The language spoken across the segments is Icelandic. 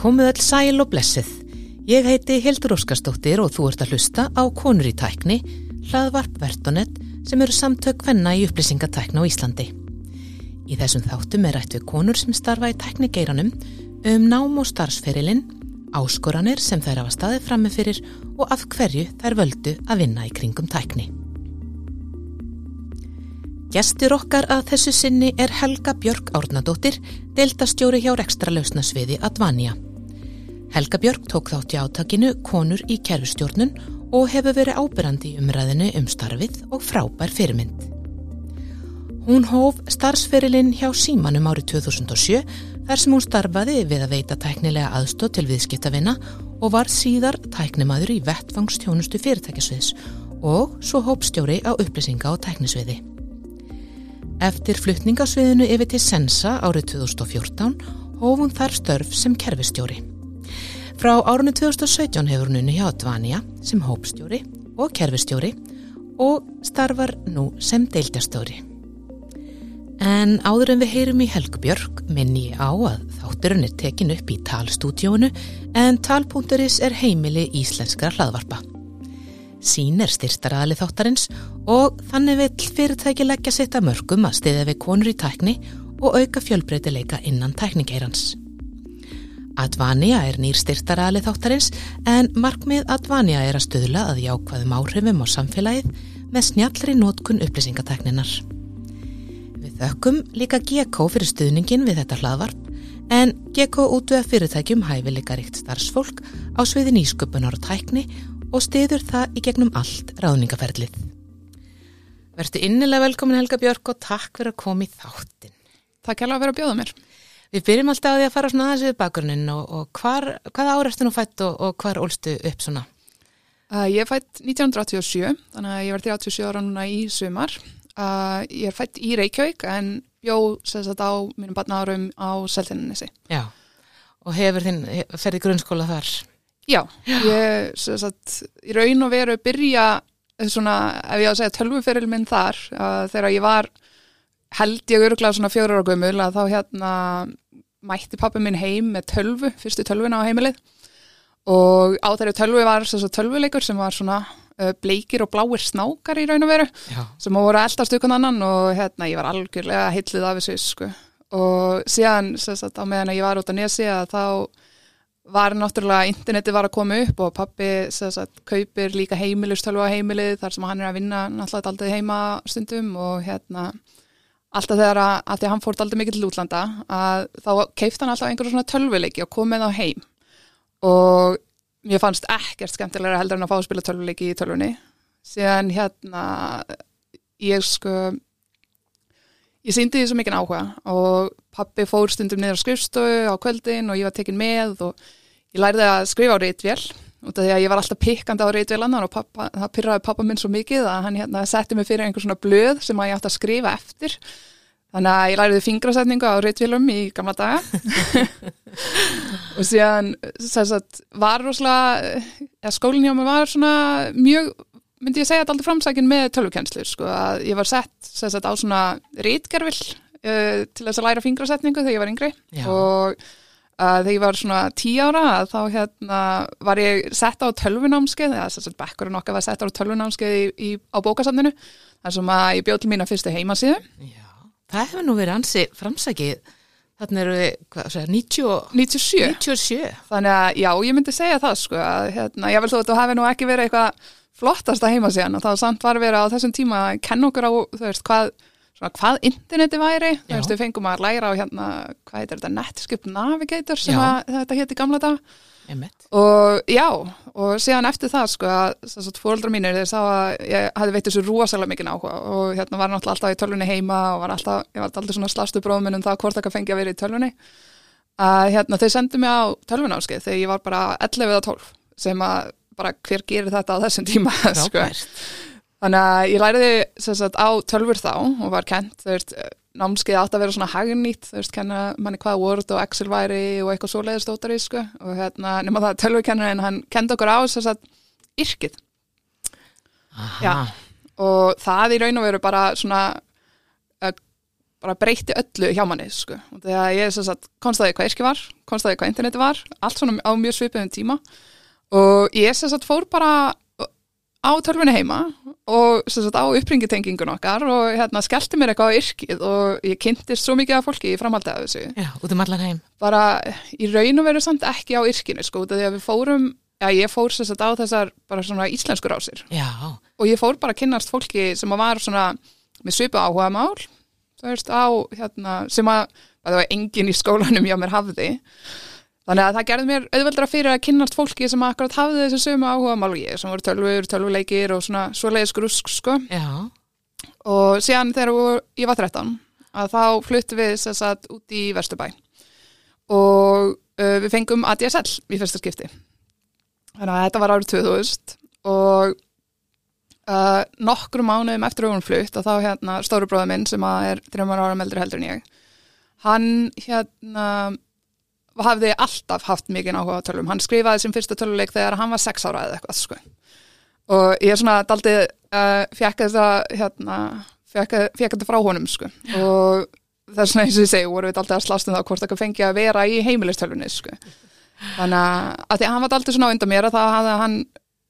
Komið all sæl og blessið. Ég heiti Hildur Óskarsdóttir og þú ert að hlusta á Konur í tækni, hlaðvarp Vertonet sem eru samtök hvenna í upplýsingatækna á Íslandi. Í þessum þáttum er rætt við konur sem starfa í tæknigeiranum um nám og starfsferilinn, áskoranir sem þær hafa staðið frammi fyrir og af hverju þær völdu að vinna í kringum tækni. Gjestur okkar að þessu sinni er Helga Björg Árnadóttir, deildastjóri hjá ekstra lausnasviði Advania. Helga Björg tók þátt í átakinu Konur í kerfustjórnun og hefur verið ábyrrandi í umræðinu um starfið og frábær fyrirmynd. Hún hóf starfsferilinn hjá Símanum árið 2007 þar sem hún starfaði við að veita tæknilega aðstóð til viðskiptavina og var síðar tæknimaður í vettfangstjónustu fyrirtækisviðs og svo hópstjóri á upplýsinga og tæknisviði. Eftir flutningasviðinu yfir til Sensa árið 2014 hóf hún þar störf sem kerfistjóri. Frá árunni 2017 hefur hún unni hjá Dvania sem hópstjóri og kerfistjóri og starfar nú sem deildastjóri. En áður en við heyrum í Helgubjörg minni ég á að þátturinn er tekin upp í talstúdjónu en tal.is er heimili íslenskra hlaðvarpa. Sín er styrstaraðali þáttarins og þannig vill fyrirtæki leggja sitt að mörgum að stiðja við konur í tækni og auka fjölbreytileika innan tækningeirans. Advania er nýr styrstaraðali þáttarins en markmið Advania er að stuðla að jákvæðum áhrifum á samfélagið með snjallri nótkun upplýsingatekninar. Við þökkum líka GK fyrir stuðningin við þetta hlaðvarp en GK útvöða fyrirtækjum hæfileika ríkt starfsfólk á sviði nýsköpunar og tækni og stiður það í gegnum allt ráðningaferlið. Verður innilega velkomin Helga Björk og takk fyrir að koma í þáttin. Takk hjálpa að vera að bjóða mér. Við byrjum alltaf á því að fara svona aðeins við bakgrunnin og, og hvar, hvaða ára ertu nú fætt og, og hvar ólstu upp svona? Uh, ég er fætt 1987, þannig að ég var 37 ára núna í sumar. Uh, ég er fætt í Reykjavík en bjó sérstaklega á mínum barna árum á Seltinninesi. Já, og hefur þinn ferði grunnskóla þar? Já, ég sagt, í raun og veru byrja svona, ef ég á að segja tölvuferil minn þar, uh, þegar ég var held ég öruglega svona fjórar ára gömul að þá hérna mætti pappi minn heim með tölvu, fyrstu tölvuna á heimilið og á þeirri tölvu var svona tölvuleikur sem var svona uh, bleikir og bláir snákar í raun og veru Já. sem voru eldast ykkur annan og hérna ég var algjörlega heitlið af þessu sko og síðan sagt, á meðan ég var út á nesi að þá var náttúrulega, interneti var að koma upp og pappi sagt, kaupir líka heimilustölvu á heimilið þar sem hann er að vinna náttúrulega aldrei heima stundum og hérna alltaf þegar að, að því að hann fórt aldrei mikið til útlanda að þá keifti hann alltaf einhverju svona tölvuleiki og kom með á heim. Og mér fannst ekkert skemmtilega heldur en að fá að spila tölvuleiki í tölvunni. Síðan hérna ég sko ég síndi því svo mikið áhuga og pappi fór stundum niður á skrifstofu á kvöldin og ég var tekin með og ég læriði að skrifa á rítvél út af því að ég var alltaf pikkandi á rítvélannar og pappa, það pyrraði pappa minn svo mikið að hann hérna setti mig fyrir einhver svona blöð sem að ég átti að skrifa eftir. Þannig að ég læriði fingrasetningu á rítvílum í gamla daga. Og síðan sagt, var rosalega ja, skólinn hjá mig var svona mjög myndi ég segja að aldrei framsækin með tölvukennslur sko, að ég var sett sagt, á svona rítgerfil uh, til þess að læra fingrasetningu þegar ég var yngri. Já. og þegar ég var svona tí ára þá hérna var ég sett á tölvunámskeið eða þess að bekkurinn okkar var sett á tölvunámskeið í, í, á bókasafninu þar sem að ég bjóð til mína fyrstu heimasíðu Já, það hefur nú verið ansi framsækið. Þannig eru hvað segja, 90, 97 97. þannig að já, ég myndi segja það sko að hérna, ég vil þó að þú hafi nú ekki verið eitthvað flottasta heimasíðan og var samt var verið á þessum tíma að kenna okkur á þú veist hvað svona hvað interneti væri, þú veist við fengum að læra á hérna, hvað heitir þetta, Netscape Navigator sem að, þetta héti gamla dag Emmett. og já, og síðan eftir það sko að fóreldra mínir þeir sá að ég hafði veitt þessu rosalega mikið áhuga og hérna var náttúrulega alltaf í tölvunni heima og var alltaf, ég var alltaf svona slastu bróðminn um það hvort það fengi að vera í tölvunni. Að hérna þeir sendu mig á tölvunáskið þegar ég var bara 11 eða 12 sem að bara hver gerir þetta á þessum tíma sko. Þannig að ég læriði sagt, á tölfur þá og var kent, veist, námskeið átt að vera svona hagnýtt, þú veist, kenna manni hvað Word og Excel væri og eitthvað svoleiðist stótari, sko, og hérna, nema það tölvurkennarinn, hann kendi okkur á sem sagt, yrkið. Já. og það í raun og veru bara svona uh, bara breytti öllu hjá manni sko. Og þegar ég sem sagt konstaði hvað yrki var, konstaði hvað interneti var allt svona á mjög svipiðum tíma og ég sem sagt fór bara á tölvunni heima og sagt á uppringitengingun okkar og hérna skellti mér eitthvað á yrkið og ég kynntist svo mikið af fólki í framhaldið af þessu. Já, út um allan heim. bara í raun og veru samt ekki á yrkinu sko, því að við fórum já, ég fór sem sagt á þessar bara svona íslenskur ásir Já, og ég fór bara að kynnast fólki sem að var svona með svipu áhuga mál þú veist á hérna sem að, að það var engin í skólanum hjá mér hafði þannig að það gerði mér auðveldra fyrir að kynnast fólki sem akkurat hafði þessu sömu áhuga mál og ég sem voru tölvur, tölvuleikir og svona svoleiðis grusk sko. Já, og síðan þegar ég var 13 að þá fluttum við þess að út í Vesturbæ. Og uh, við fengum ADSL í fyrsta skipti. Þannig að þetta var árið 2000 og uh, nokkrum mánuðum eftir að hún flutt og þá hérna stóru bróða minn sem að er þrjumar ára meldur heldur en ég hann hérna hafði alltaf haft mikið áhuga á tölvum hann skrifaði sem fyrsta töluleik þegar hann var 6 ára eða eitthvað sko og ég er svona daldið uh, fekk þetta hérna, fekk þetta frá honum sko. og það er svona eins og ég segi voru við daldið að slást um það hvort það fengi að vera í heimilistölunni sko. þannig að, því að hann var daldið svona undan mér þá hafði hann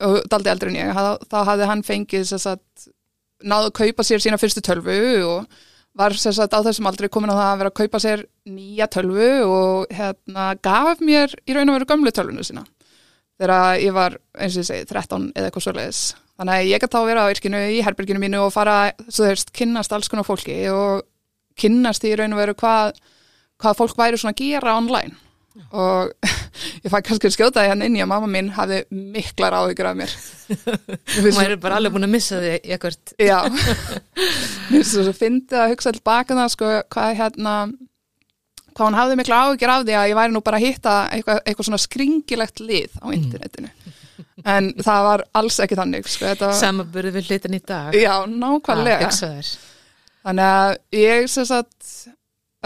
og daldið eldri en ég, þá hafði hann fengið náðu að kaupa sér sína fyrstu tölvu og var sem sagt á þessum aldrei komin á það að vera að kaupa sér nýja tölvu og hérna gaf mér í raun og veru gömlu tölvunu sína þegar ég var, eins og ég segi, 13 eða eitthvað svoleiðis. Þannig að ég gæti þá að vera á yrkinu í herberginu mínu og fara, svo þú veist, kynnast alls konar fólki og kynnast í raun og veru hvað, hvað fólk væri svona að gera online. Og ég fæ kannski að skjóta því hann inn í að mamma mín hafði miklar áhyggjur af mér. Maður er bara alveg búin að missa þig í ekkert. Já, mér finnst þess að fyndi að hugsa tilbaka það sko hvað hérna hvað hann hafði mikla áhyggjur af því að ég væri nú bara að hitta eitthvað, eitthvað svona skringilegt lið á internetinu en það var alls ekki þannig sko, þetta, Samaburði við hlutin í dag. já, nákvæmlega hugsaður. þannig að ég sem sagt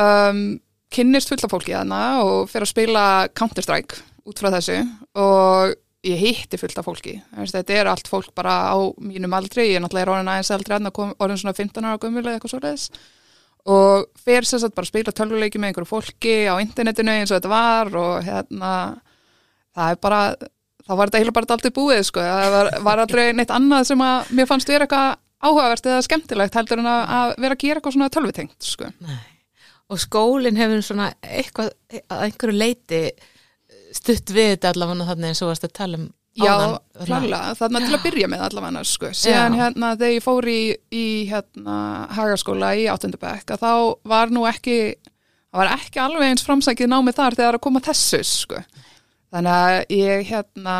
um, kynnist fullt af fólki þarna og fyrir að spila Counter-Strike út frá þessu og ég hitti fullt af fólki þetta er allt fólk bara á mínum aldri ég er náttúrulega orðin aðeins eldri en orðin svona 15 ára gömul eða eitthvað svoleiðis og fyrir sem sagt bara að spila tölvuleiki með einhverju fólki á internetinu eins og þetta var og hérna það er bara, þá var þetta heila bara aldrei búið sko, það var, var aldrei neitt annað sem að mér fannst vera eitthvað áhugavert eða skemmtilegt heldur en að, að vera að gera eitthvað svona tölvutengt sko. Nei. Og skólinn hefur svona eitthvað að einhverju leiti stutt við þetta allavega þannig eins og varst að tala um Já, áðan. klálega, þarna til að byrja með allavega sko. síðan hérna þegar ég fór í, í hérna hagaskóla í áttundabæk að þá var nú ekki það var ekki alveg eins framsækið námið þar þegar að koma þessu sko. þannig að ég hérna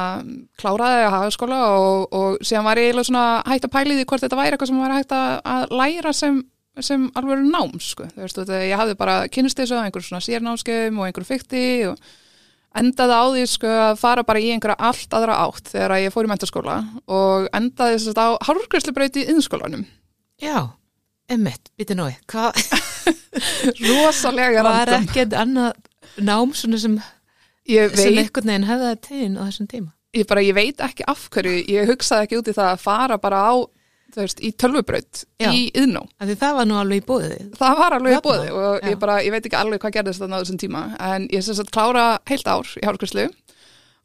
kláraði að hagaskóla og, og síðan var ég eiginlega svona hægt að pæli því hvort þetta væri eitthvað sem var hægt að, að læra sem, sem alveg nám sko. veist, þetta, ég hafði bara kynst þessu á einhverjum svona sérnámskeum og einhverjum fykti og endaði á því sko að fara bara í einhverja allt aðra átt þegar ég fór í mentaskóla og endaði þess að á hárgræslubraut í innskólanum. Já, emmitt, býti nói. Hvað Rosalega var ekkert annað nám sem, Ég sem veit, einhvern veginn hefði það tegin á þessum tíma? ég, bara, ég veit ekki af hverju, ég hugsaði ekki út í það að fara bara á, veist, í tölvubraut Já. í yðnó. Það var nú alveg í bóðið. Það var alveg í bóði og ég bara, ég veit ekki alveg hvað gerðist þarna á þessum tíma en ég sem sagt klára heilt ár í hárgræslu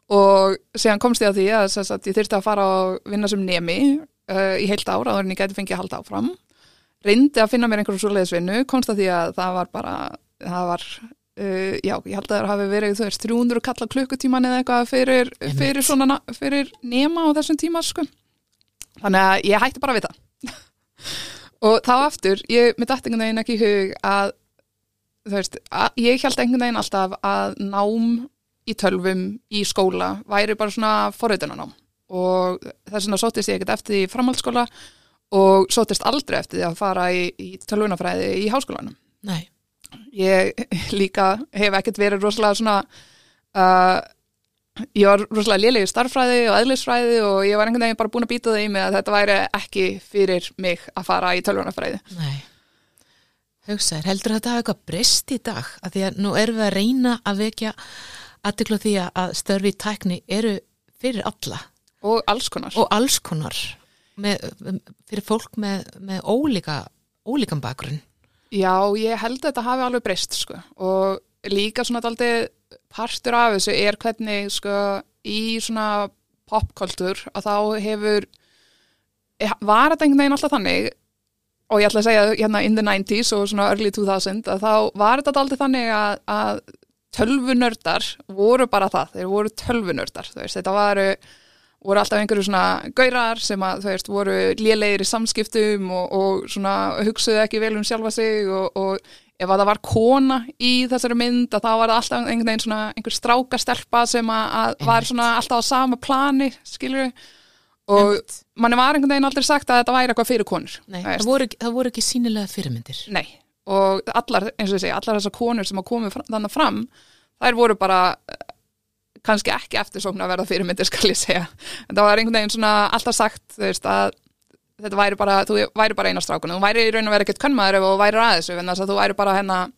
og síðan komst ég að því að sem sagt, ég þyrfti að fara og vinna sem nemi uh, í heilt ár áður en ég gæti fengið að halda áfram reyndi að finna mér einhverjum svoleiðisvinnu komst að því að það var bara það var, uh, já, ég held að það hafi verið þú veist, 300 kalla klukkutíman eða eitthvað fyrir, fyrir svona na- fyrir nema á þessum tíma sko. Þannig að ég hætti bara við það og þá aftur, ég með dætt einhvern veginn ekki í hug að þú veist, að, ég held einhvern veginn alltaf að nám í tölvum í skóla væri bara svona forrautunanám og þess vegna sóttist ég ekkert eftir í framhaldsskóla og sóttist aldrei eftir því að fara í, í tölvunafræði í háskólanum. Nei, Ég líka hef ekkert verið rosalega svona uh, ég var rosalega lélega í starffræði og eðlisfræði og ég var einhvern veginn bara búin að býta það í mig að þetta væri ekki fyrir mig að fara í tölvunafræði. nei. Hugsaður, heldur þetta hafa eitthvað breyst í dag? Af því að nú erum við að reyna að vekja aðtikla því að störfi í tækni eru fyrir alla Og alls konar. og alls konar með, fyrir fólk með, með ólíka, ólíkan bakgrunn. Já, ég held að þetta hafi alveg breyst sko og líka svona aldrei partur af þessu er hvernig sko í svona popkultur að þá hefur var þetta einhvern veginn alltaf þannig og ég ætla að segja hérna in the 90s og svona early 2000 að þá var þetta aldrei þannig að, að tölvunördar voru bara það, þeir voru tölvunördar veist, þetta varu, voru alltaf einhverju svona gaurar sem að þú veist voru lélegir í samskiptum og, og svona hugsuðu ekki vel um sjálfa sig og, og ef að það var kona í þessari mynd að þá var það alltaf einhvern veginn svona einhver strákastelpa sem að, að var svona alltaf á sama plani, skilur og manni var einhvern veginn aldrei sagt að þetta væri eitthvað fyrir konur Nei, það voru, það voru ekki sínilega fyrirmyndir. Nei, og allar, eins og ég segi, allar þessar konur sem hafa komið þannig fram þær voru bara eh, kannski ekki eftir svona að verða fyrirmyndir skal ég segja, en það var einhvern veginn svona alltaf sagt, þú veist, að þetta væri bara, þú væri bara eina strákun þú væri í raun og verið ekkert kannmaður ef þú væri aðeins en þess að þú væri bara hennar,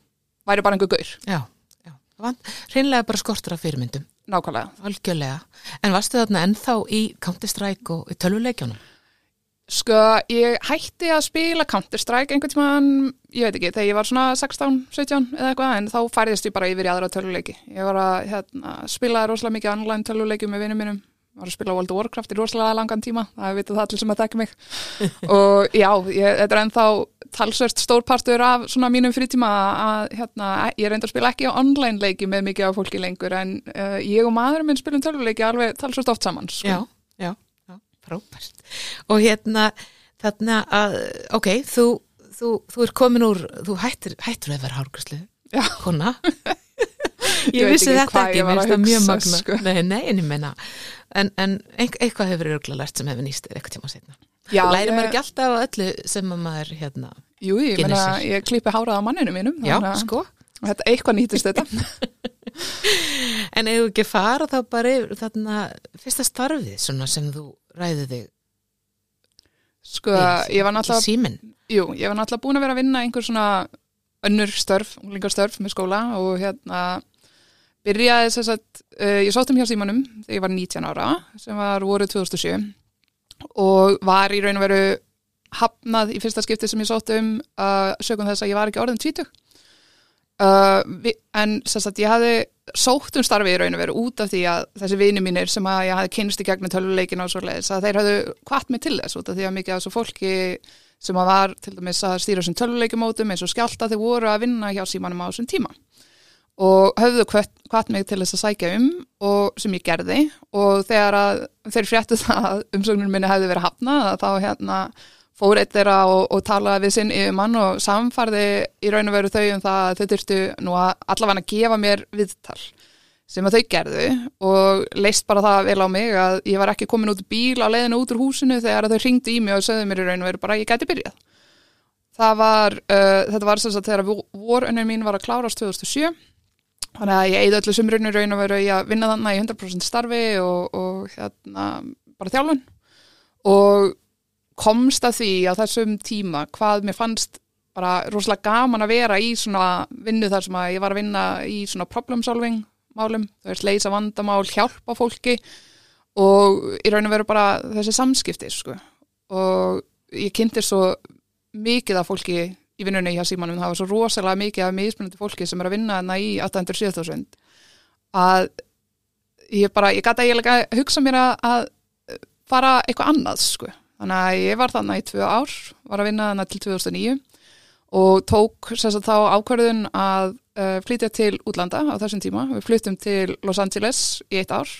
væri bara einhver gaur Já, já, reynlega bara skortur af fyrirmyndum Nákvæmlega. Algjörlega. En varstu þarna ennþá í Counter-Strike og í tölvuleikjónum? Sko, ég hætti að spila Counter-Strike einhvern tímaðan, ég veit ekki, þegar ég var svona 16, 17 eða eitthvað, en þá færðist ég bara yfir í aðra tölvuleiki. Ég var að hérna, spila rosalega mikið online tölvuleiki með vinnum mínum, var að spila World of Warcraft í rosalega langan tíma, það veitu það allir sem að þekka mig. og já, ég, þetta er ennþá talsvört stórpartur af svona mínum frítíma að hérna, ég reyndar að spila ekki á online leiki með mikið af fólki lengur en uh, ég og maður minn spilum tölvuleiki alveg talsvört oft saman sko. Já, já, já, frábært og hérna þarna að ok, þú, þú, þú er komin úr þú hættir, hættir að vera hárgræslu kona ég, ég vissi þetta ekki, mér finnst það mjög magna sko. nei, nei, en ég menna en, en eitthvað hefur örgulega lært sem hefur nýst eitthvað tíma setna Já, Læri maður ekki alltaf á öllu sem maður hérna Jú, ég, menna, ég klippi hárað á manninu mínum Já, sko. Þetta eitthvað nýtist þetta. En ef þú ekki fara þá bara þarna fyrsta starfið svona sem þú ræði þig Sko, ég var náttúrulega Jú, ég var náttúrulega búin að vera að vinna einhver svona önnur störf, unglingarstörf með skóla og hérna byrjaði þess að uh, ég sótt um hjá símanum þegar ég var 19 ára sem var voru 2007 og var í raun og veru hafnað í fyrsta skipti sem ég sótt um uh, sögum þess að ég var ekki orðin 20 uh, vi, en sérst að ég hafi sótt um starfi í raun og veru út af því að þessi vini mínir sem að ég hafi kynst í gegnum töluleikinu og svo leiðis að þeir hafðu kvart mig til þess út af því að mikið af þessu fólki sem að var til dæmis að stýra þessum töluleikimótum eins og skjálta þeir voru að vinna hjá símanum á þessum tíma og höfðu hvart mig til þess að sækja um og sem ég gerði og þegar að þeir fréttu það að umsögnum minni hefði verið hafnað þá hérna fór eitt þeirra og, og talaði við sinn yfir mann og samfarði í raun og veru þau um það að þau þurftu nú að allavega að gefa mér viðtal sem að þau gerðu og leist bara það vel á mig að ég var ekki komin út í bíl á leiðinu út úr húsinu þegar þau ringdu í mig og sögðu mér í raun og veru bara ég gæti byrjað. Var, uh, þetta var sem sagt þegar vorönnum mín var að klárast 2007 Þannig að ég eigði öllu sumrunni raun og veru að vinna þannig í 100% starfi og, og hérna bara þjálfun. Og komst að því á þessum tíma hvað mér fannst bara rosalega gaman að vera í svona vinnu þar sem að ég var að vinna í svona problem solving málum, það er sleisa vandamál, hjálpa fólki og í raun og veru bara þessi samskipti sko. Og ég kynnti svo mikið af fólki í vinnunni hjá símanum, það var svo rosalega mikið af mismunandi fólki sem er að vinna þarna í 807.000 að ég bara, ég gæti að hugsa mér að, fara eitthvað annað sko, þannig að ég var þarna í tvö ár, var að vinna þarna til 2009 og tók sérstaklega þá ákvarðun að uh, flytja til útlanda á þessum tíma, við flyttum til Los Angeles í eitt ár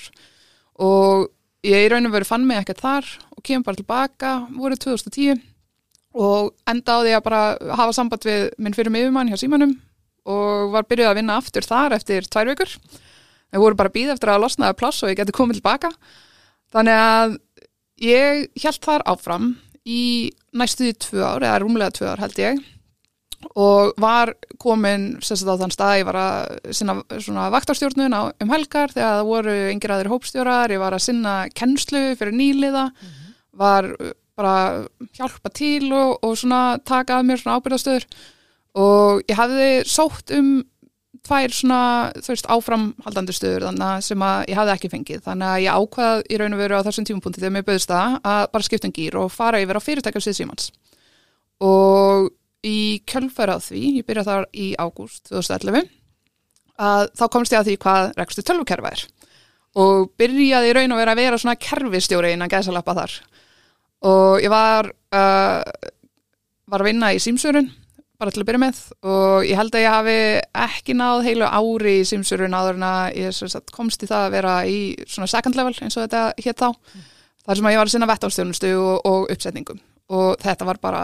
og ég í rauninu verið fann mig ekkert þar og kemur bara tilbaka voruð 2010 og enda á því að bara hafa samband við minn fyrir miðumann hjá símanum og var byrjuð að vinna aftur þar eftir tvær vikur. Við vorum bara býð eftir að losnaða plass og ég geti komið tilbaka. Þannig að ég held þar áfram í næstuði tvö ár, eða rúmlega tvö ár held ég og var komin sérstaklega á þann stað, ég var að sinna svona vaktarstjórnun á um helgar þegar það voru yngir aðri hópstjórar, ég var að sinna kennslu fyrir nýliða, mm -hmm. var bara hjálpa til og, og svona taka að mér svona ábyrðastöður og ég hafði sótt um tvær svona, þú veist, áframhaldandi stöður þannig að sem að ég hafði ekki fengið. Þannig að ég ákvað í raun og veru á þessum tímapunkti þegar mér bauðist það að bara skipta um gýr og fara yfir á fyrirtækjum síðsímans og í kjölfæra á því, ég byrjaði þar í ágúst 2011 að þá komst ég að því hvað rekstur tölvukerfa er. Og byrjaði í raun og vera að vera svona kerfistjóri innan gæsalappa þar og ég var uh, var að vinna í símsörun bara til að byrja með og ég held að ég hafi ekki náð heilu ári í símsörun áður en að ég komst í það að vera í svona second level eins og þetta hétt þá mm. þar sem að ég var að sinna vettástjónustu og, og uppsetningum og þetta var bara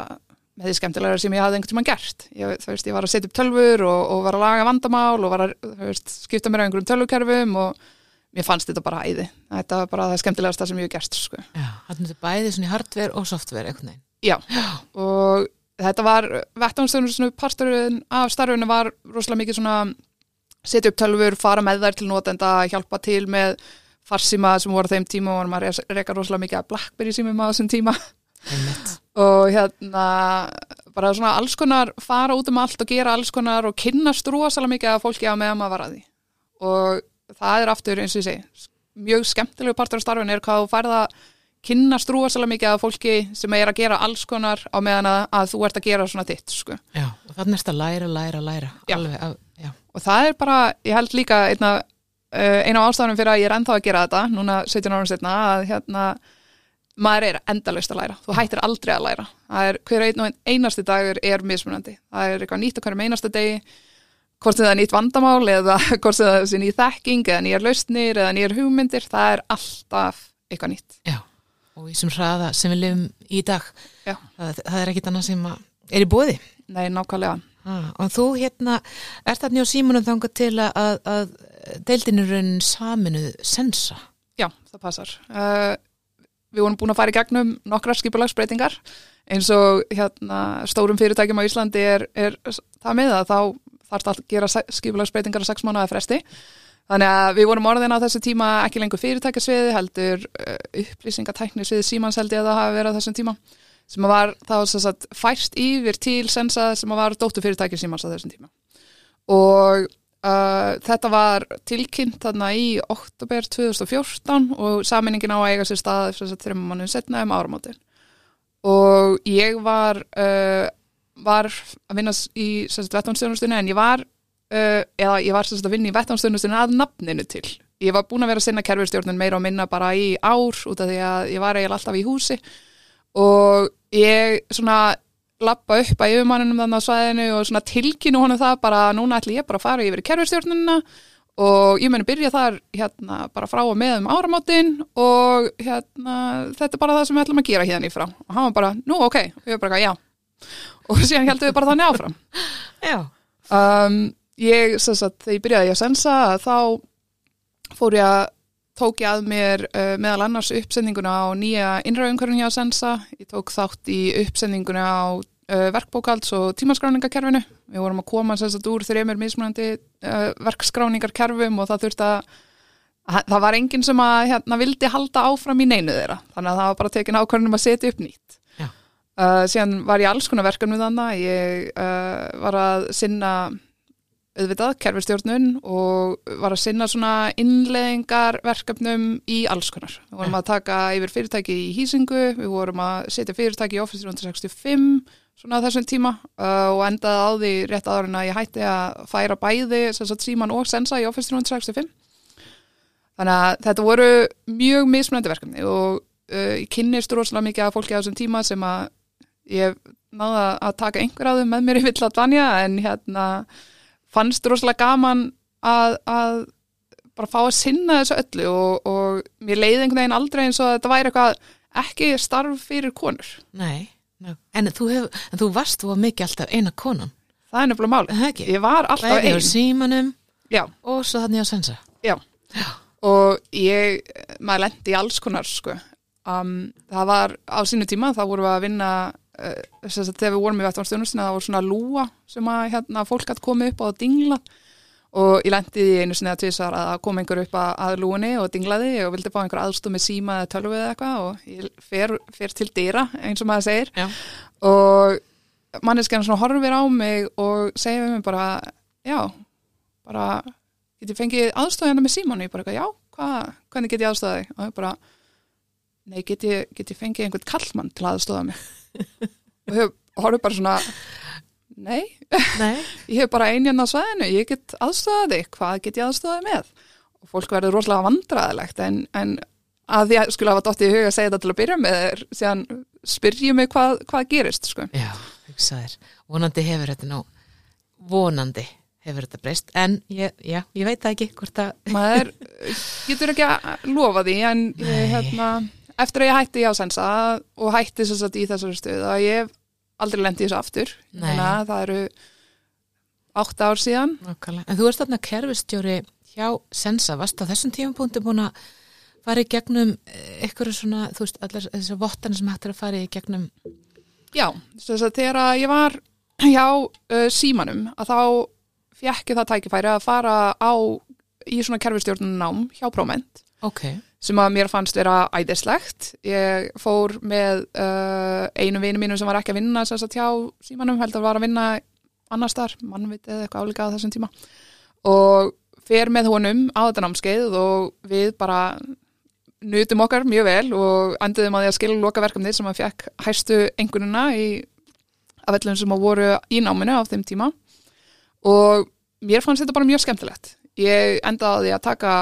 með því skemmtilegra sem ég hafði einhvern tíma gert ég, veist, ég var að setja upp tölfur og, og var að laga vandamál og var að veist, skipta mér á einhverjum tölvukerfum og mér fannst þetta bara æði. Þetta var bara það skemmtilegasta sem ég hef gert sko. Já, þetta er bæði svona hardware og software eitthvað Já, Já, og þetta var vettánstöðunum parturinn af starfunu var rosalega mikið svona setja upp tölfur, fara með þær til nótenda hjálpa til með farsíma sem voru þeim tíma og maður reyka rosalega mikið að Blackberry símum á þessum tíma. Og hérna bara svona alls konar fara út um allt og gera alls konar og kynnast rosalega mikið af fólki á meðan maður var að því. Og það er aftur eins og ég segi mjög skemmtilegu partur af starfin er hvað þú færða kynnast rosalega mikið af fólki sem er að gera alls konar á meðan að, að þú ert að gera svona þitt sko. Já, og þannig erst að læra, læra, læra. Alveg, að, já. og það er bara, ég held líka einna, uh, eina á ástafanum fyrir að ég er ennþá að gera þetta núna 17 árum setna að hérna maður er endalust að læra, þú hættir aldrei að læra. Það er hver einn og einn einasti dagur er mismunandi, það er eitthvað nýtt okkur um einasta degi, hvort það er nýtt vandamál eða hvort það er nýtt þekking eða nýjar lausnir eða nýjar hugmyndir það er alltaf eitthvað nýtt. Já, og í sem hraða sem við lifum í dag það, það er ekkit annað sem er í bóði Nei, nákvæmlega. Ah, Og þú hérna, er það njóð símunum þanga til að, að deildinurinn saminuð sensa? Já, það passar. Uh, við vorum búin að fara í gegnum nokkra skipulagsbreytingar. Eins og hérna, stórum fyrirtækjum á Íslandi er, er það með að þá þarf að gera skipulagsbreytingar á sex mánuða fresti. Þannig að við vorum orðin á þessu tíma ekki lengur fyrirtækjasviði heldur uh, upplýsingatæknisviði símans held ég að það hafi verið á þessum tíma sem var þá sagt, færst yfir til sensa sem var dóttu fyrirtækja símans á þessum tíma. Og Uh, þetta var tilkynnt þarna í oktober 2014 og saminningin á að eiga sér stað að þreymum mannum setna um áramátin og ég var uh, var að vinna í vettánstöðnustunni en ég var uh, eða ég var að vinna í vettánstöðnustunni að nafninu til. Ég var búin að vera að sinna kerfistjórnun meira og minna bara í ár út af því að ég var eiginlega alltaf í húsi. Og ég svona lappa upp að yfirmannunum þannig á svæðinu og svona tilkynnu honum það bara núna ætlum ég bara að fara yfir í kerfistjórnununa og ég meni byrja þar hérna bara frá og með um áramáttin og hérna þetta er bara það sem við ætlum að gera hérna í frá. Og hann var bara, nú ok, og ég var bara, já og síðan heldum við bara þannig áfram Já um, Ég, þess að þegar ég byrjaði að sensa þá fór ég að tók ég að mér uh, meðal annars uppsendinguna á nýja innræðumkörnum hjá Sensa. Ég tók þátt í uppsendinguna á uh, verkbókalds og tímaskráningarkerfinu. Við vorum að koma sérstaklega úr þreymir mismunandi uh, verkskráningarkerfum og það þurfti að það var enginn sem að hérna, vildi halda áfram í neinu þeirra. Þannig að það var bara tekin ákvörnum að setja upp nýtt. Síðan var ég alls konar verkefni þannig. Ég var að sinna auðvitað, kerfistjórnun og var að sinna svona innleðingar verkefnum í alls konar. Við vorum að taka yfir fyrirtæki í hýsingu, við vorum að setja fyrirtæki í Office 365 svona þessum tíma uh, og endaði á því rétt aðra en að ég hætti að færa bæði síman og sensa í Office 365. Þannig að þetta voru mjög mismunandi verkefni og uh, ég kynnist rosalega mikið af fólki á þessum tíma sem að ég náða að taka einhver af þau með mér í vill að vanja en hérna fannst rosalega gaman að, að bara fá að sinna þessu öllu og, og mér leiði einhvern veginn aldrei eins og þetta væri eitthvað ekki starf fyrir konur. Nei, en þú, hef, en þú varst þú að mikið alltaf eina konan. Það er nefnilega máli. Ég var alltaf einn. Það er símanum Já. og svo þannig að sensa. Já. Já, og ég, maður lendi í alls konar sko. Um, það var á sínu tíma, þá vorum við að vinna uh, þegar við vorum í vettvarstjónustina það voru svona lúa sem að hérna, fólk hatt komið upp á að dingla. Og ég lendi í einu sinni að tvisar að kom einhver upp að, að lúinni og dinglaði og vildi fá einhver aðstóð með síma eða tölvu eða eitthvað og ég fer, fer til dýra eins og maður segir. Já. og manneskjarnar svona horfir á mig og segir við mig bara já, bara get ég fengið aðstóð hérna með síman og ég bara, já, hva, hvernig get ég aðstóðið og ég bara nei, get ég, get ég fengið einhvern kallmann til aðstóða mig og þau horfðu bara svona nei, Nei. ég hef bara einin á svæðinu, ég get aðstofað þig, hvað get ég aðstofað með? Og fólk verður rosalega vandræðilegt en, en að ég skulle hafa dótt í huga að segja þetta til að byrja með er, síðan spyrjum mig hvað, hvað gerist, sko. Já, hugsaðir. Vonandi hefur þetta nú, vonandi hefur þetta breyst, en ég, já, ég veit það ekki hvort að, Maður getur ekki að lofa því en ég, hérna, eftir að ég hætti í ásensa og hætti þess að í þessari stöðu að ég hef aldrei lendi þessu aftur. Nei. Þannig að það eru átta ár síðan. nákvæmlega. En þú ert þarna kerfistjóri hjá Sensa, varst á þessum tímapunkti búin að fara í gegnum ykkur svona, þú veist, allar þessar vottana sem hættir að fara í gegnum, Já, þess að þegar ég var hjá uh, símanum að þá fjekki það tækifæri að fara á í svona kerfistjórnunám hjá Próment ok, sem að mér fannst vera æðislegt. Ég fór með uh, einu vinu mínu sem var ekki að vinna sem sagt hjá símanum, heldur var að vinna annars þar, mannviti eða eitthvað álíka á þessum tíma og fer með honum á þetta námskeið og við bara nutum okkar mjög vel og enduðum að því að skilja loka verkefni sem að fekk hæstu engununa í af öllum sem að voru í náminu á þeim tíma og mér fannst þetta bara mjög skemmtilegt. Ég endaði að taka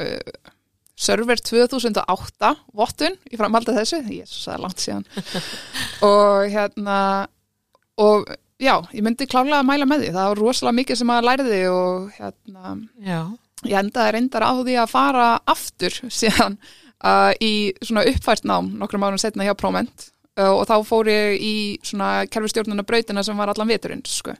uh, server 2008 vottun í framhaldið þessu, jésus, það er langt síðan. Og hérna og já, ég myndi klálega að mæla með því, það var rosalega mikið sem að læriði og hérna já, ég endaði reyndar á því að fara aftur síðan uh, í svona uppfært nám nokkrum árum setna hjá Próment uh, og þá fór ég í svona kerfistjórnuna brautina sem var allan veturinn sko.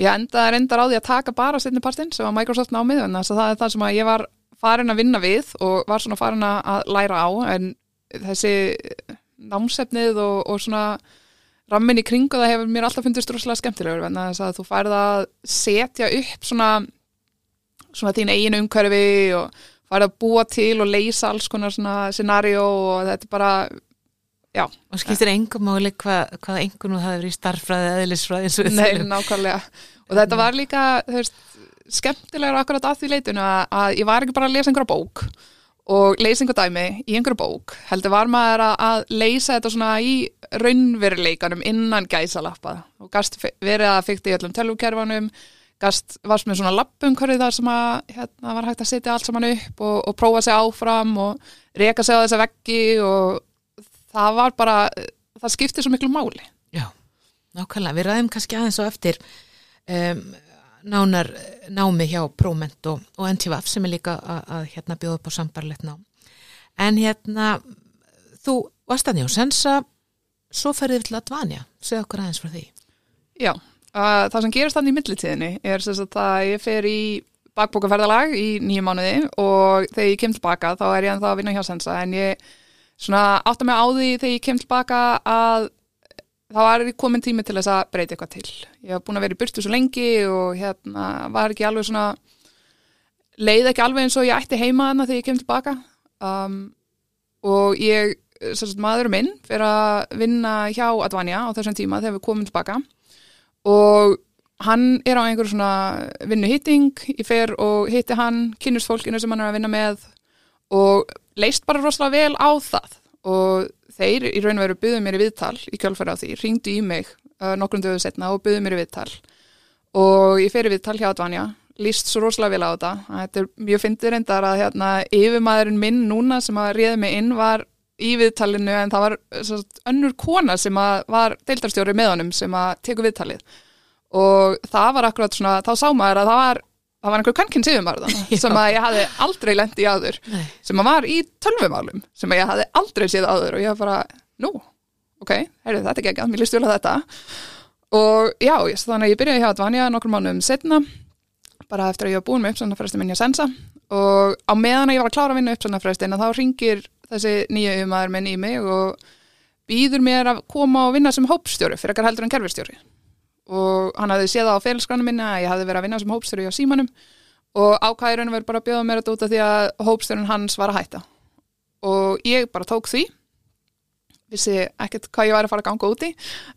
Ég endaði reyndar á því að taka bara setni partinn sem var Microsoft námið en það er það sem að ég var farin að vinna við og var svona farin að læra á en þessi námsefnið og, og svona rammin í kringu það hefur mér alltaf fundist rosalega skemmtilegur en þess að þú færð að setja upp svona, svona þín eigin umhverfi og færð að búa til og leysa alls konar svona scenario og þetta er bara já, og skiptir engum máli hvað, hvað engun og það er í starffræði eðlisfræði eins og við Nei, nákvæmlega. Og þetta var líka, þú veist, skemmtilegur akkurat að því leitinu að, að ég var ekki bara að lesa einhverja bók og leysa einhver dæmi í einhverju bók. Heldur var maður að, að leysa þetta svona í raunveruleikanum innan gæsalappa og gast verið að fykta í öllum tölvukerfanum, gast varst með svona lappumkörði þar sem að hérna, var hægt að setja allt saman upp og, og prófa sig áfram og reka sig á þessa veggi og það var bara, það skipti svo miklu máli. Já, nákvæmlega. Við ræðum kannski aðeins á eftir um, nánar námi hjá Próment og, og NTVF sem er líka að, að hérna bjóða upp á sambarlegt nám. En hérna, þú varst að njá sensa, svo ferðið til Advanja. Segð okkur aðeins frá því. Já, uh, það sem gerist þannig í millitíðinni er sagt að ég fer í bakbókaferðalag í nýju mánuði og þegar ég kem tilbaka þá er ég ennþá að vinna hjá Sensa en ég svona átta mig á því þegar ég kem tilbaka að þá er ég komin tími til þess að breyta eitthvað til. Ég hef búin að vera í burtu svo lengi og hérna var ekki alveg svona leið ekki alveg eins og ég ætti heima þarna þegar ég kem tilbaka. Um, og ég, sem sagt maður minn fyrir að vinna hjá Advanja á þessum tíma þegar við komum tilbaka. Og hann er á einhverju svona vinnuhitting, ég fer og hitti hann, kynnust fólkinu sem hann er að vinna með og leist bara rosalega vel á það og þeir í raun og veru byggðu mér í viðtal í kjálfæri á því, ringdu í mig uh, nokkrum döðu setna og byggðu mér í viðtal. Og ég fer í viðtal hjá Advanja líst svo rosalega vel á þetta. Þetta er mjög fyndir reyndar að hérna, yfirmaðurinn minn núna sem að réði mig inn var í viðtalinu en það var sagt, önnur kona sem að var deildarstjóri með honum sem að teku viðtalið. Og það var akkurat svona, þá sá maður að það var það var einhver kannkinn þannig sem að ég hafði aldrei lendi í áður Nei. sem að var í tölvumálum sem að ég hafði aldrei séð áður og ég var bara, nú, ok, heyrðu þetta ekki ekki, mér líst að þetta. Og já, ég, þannig að ég byrjaði hjá Advanja nokkur mánuðum setna bara eftir að ég var búin með uppsannafræstin minn hjá Sensa. Og á meðan að ég var að klára að vinna uppsannafræstin þá ringir þessi nýja yfirmaður minn í mig og býður mér að koma og vinna sem hópstjóri fyrir og hann hafði séð það á félagsgránu minna að ég hafði verið að vinna sem hópstjóri á símanum. Og ákæðurinn verið bara að bjóða mér þetta út af því að hópstjórun hans var að hætta. Og ég bara tók því. Vissi ekkert hvað ég væri að fara að ganga úti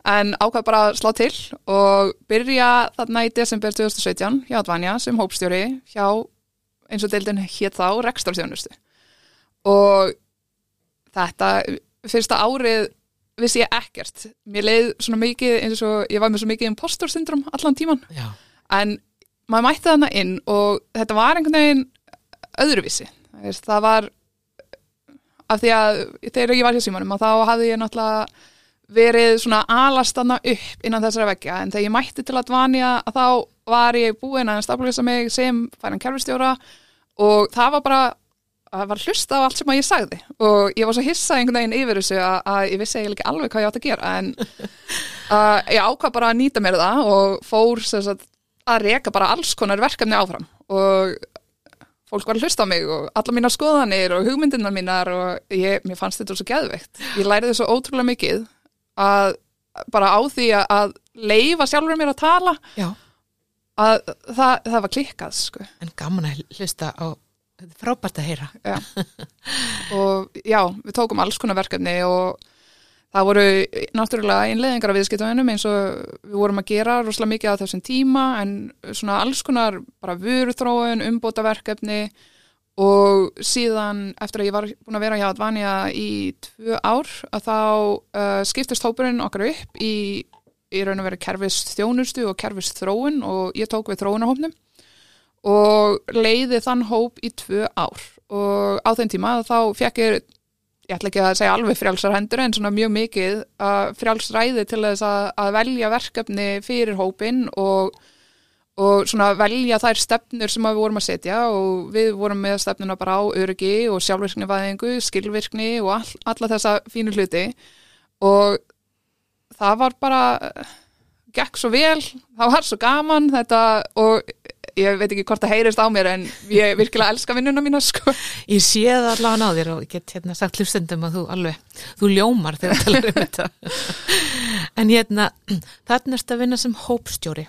en ákvað bara að slá til og byrja þarna í desember 2017 hjá Advanja sem hópstjóri hjá eins og deildin hétt þá rekstarþjónustu og þetta fyrsta árið vissi ég ekkert. Mér leið svona mikið eins og ég var með svo mikið impostor syndrom allan tíman Já. en maður mætti þarna inn og þetta var einhvern veginn öðruvísi. Það var af því að þegar ég var hjá símanum þá hafði ég náttúrulega verið svona alastanna upp innan þessara veggja. En þegar ég mætti til að dvanja þá var ég búin að staflýsa mig sem færan kerfistjóra og það var bara það var hlusta á allt sem að ég sagði og ég var svo hissað einhvern veginn yfir þessu að, að ég vissi eiginlega ekki alveg hvað ég átt að gera en uh, ég ákvað bara að nýta mér það og fór sagt, að reka bara alls konar verkefni áfram og fólk var að hlusta á mig og alla mínar skoðanir og hugmyndirna mínar og ég, mér fannst þetta svo gæðveikt. Ég læriði svo ótrúlega mikið að bara á því að, að leifa sjálfur mér að tala Já. að það, það var klikkað sko. En gaman að hlusta á, frábært að heyra. Já. og já, við tókum alls konar verkefni og það voru náttúrulega einleðingar af viðskiptunum eins og við vorum að gera rosalega mikið á þessum tíma en svona alls konar bara vöruþróun, umbótaverkefni og síðan eftir að ég var búin að vera hjá Advanja í tvö ár að þá uh, skiptist hópurinn okkar upp í, í raun og veru kerfist þjónustu og kerfist þróun og ég tók við þróunahópnum og leiði þann hóp í tvö ár. Og á þeim tíma þá fekk ég ég ætla ekki að segja alveg frjálsar hendur en svona mjög mikið frjálsræði til þess að, að velja verkefni fyrir hópin og, og svona velja þær stefnur sem við vorum að setja. Og við vorum með stefnuna bara á öryggi og sjálfvirkni væðingu, skilvirkni og all, alla þessa fínu hluti. Og það var bara gekk svo vel, það var svo gaman þetta og ég veit ekki hvort það heyrist á mér en ég virkilega elska vinnuna mína sko. Ég sé það allavega á þér og ég get hérna sagt hlustendum að þú alveg, þú ljómar þegar það talar um þetta. En hérna, þarna ertu að vinna sem hópstjóri.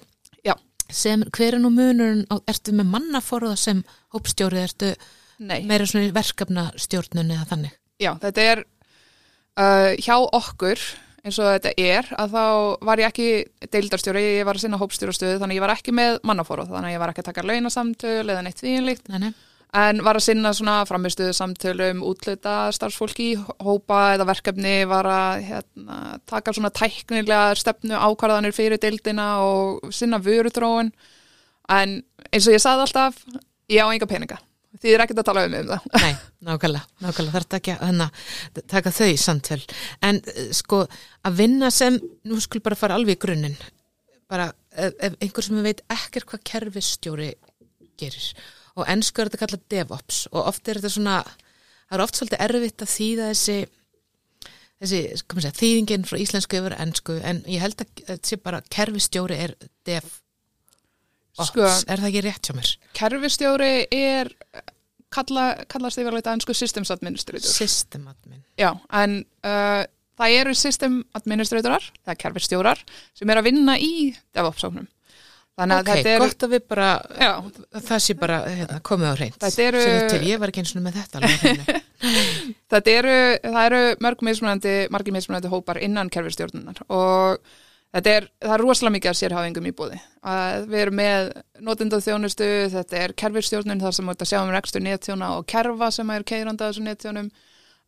Já. Sem, hver er nú munurinn, ertu með mannaforða sem hópstjóri, ertu Nei. meira svona verkefnastjórnun eða þannig? Já, þetta er uh, hjá okkur eins og þetta er að þá var ég ekki deildarstjóri, ég var að sinna hópstjórastöðu þannig ég var ekki með mannafóruð þannig ég var ekki að taka launasamtöl eða neitt þínlíkt Nei, nei. en var að sinna svona framistuðu samtölum útluta starfsfólki í hópa eða verkefni var að hérna, taka svona tæknilega stefnu ákvarðanir fyrir deildina og sinna vörutróun en eins og ég saði alltaf ég á enga peninga því þið er ekkert að tala um um það. Nei, nákvæmlega, nákvæmlega. Þarf þetta ekki að hana, taka þau í samtöl. En eh, sko að vinna sem nú skul bara fara alveg í grunninn. Bara ef, ef einhver sem veit ekkert hvað kerfistjóri gerir og ennsku er þetta kallað DevOps og oft er þetta svona það er oft svolítið erfitt að þýða þessi þessi, kom að segja, þýðingin frá íslensku yfir ennsku en ég held að þetta sé bara kerfistjóri er DevOps, Sko- er það ekki rétt hjá mér? kerfistjóri er kalla, kallast yfirleitt að ennsku systems administrator. System admin. Já, en uh, það eru system administratorar, það er kerfistjórar sem er að vinna í DevOps-sóknum þannig að Ok, þetta eru gott að við bara já, það sé bara hérna, komið á reynd Þetta eru- til, ég var ekki eins og með þetta þetta eru, það eru mörg mismunandi, hópar innan kerfistjórnunar og er, það er rosalega mikið af sérhafingum í búði. Að Við erum með notendað þjónustu, þetta er kerfistjórnun þar sem þú ert að sjá um rekstur netþjóna og kerfa sem er keiranda þessum netþjónum.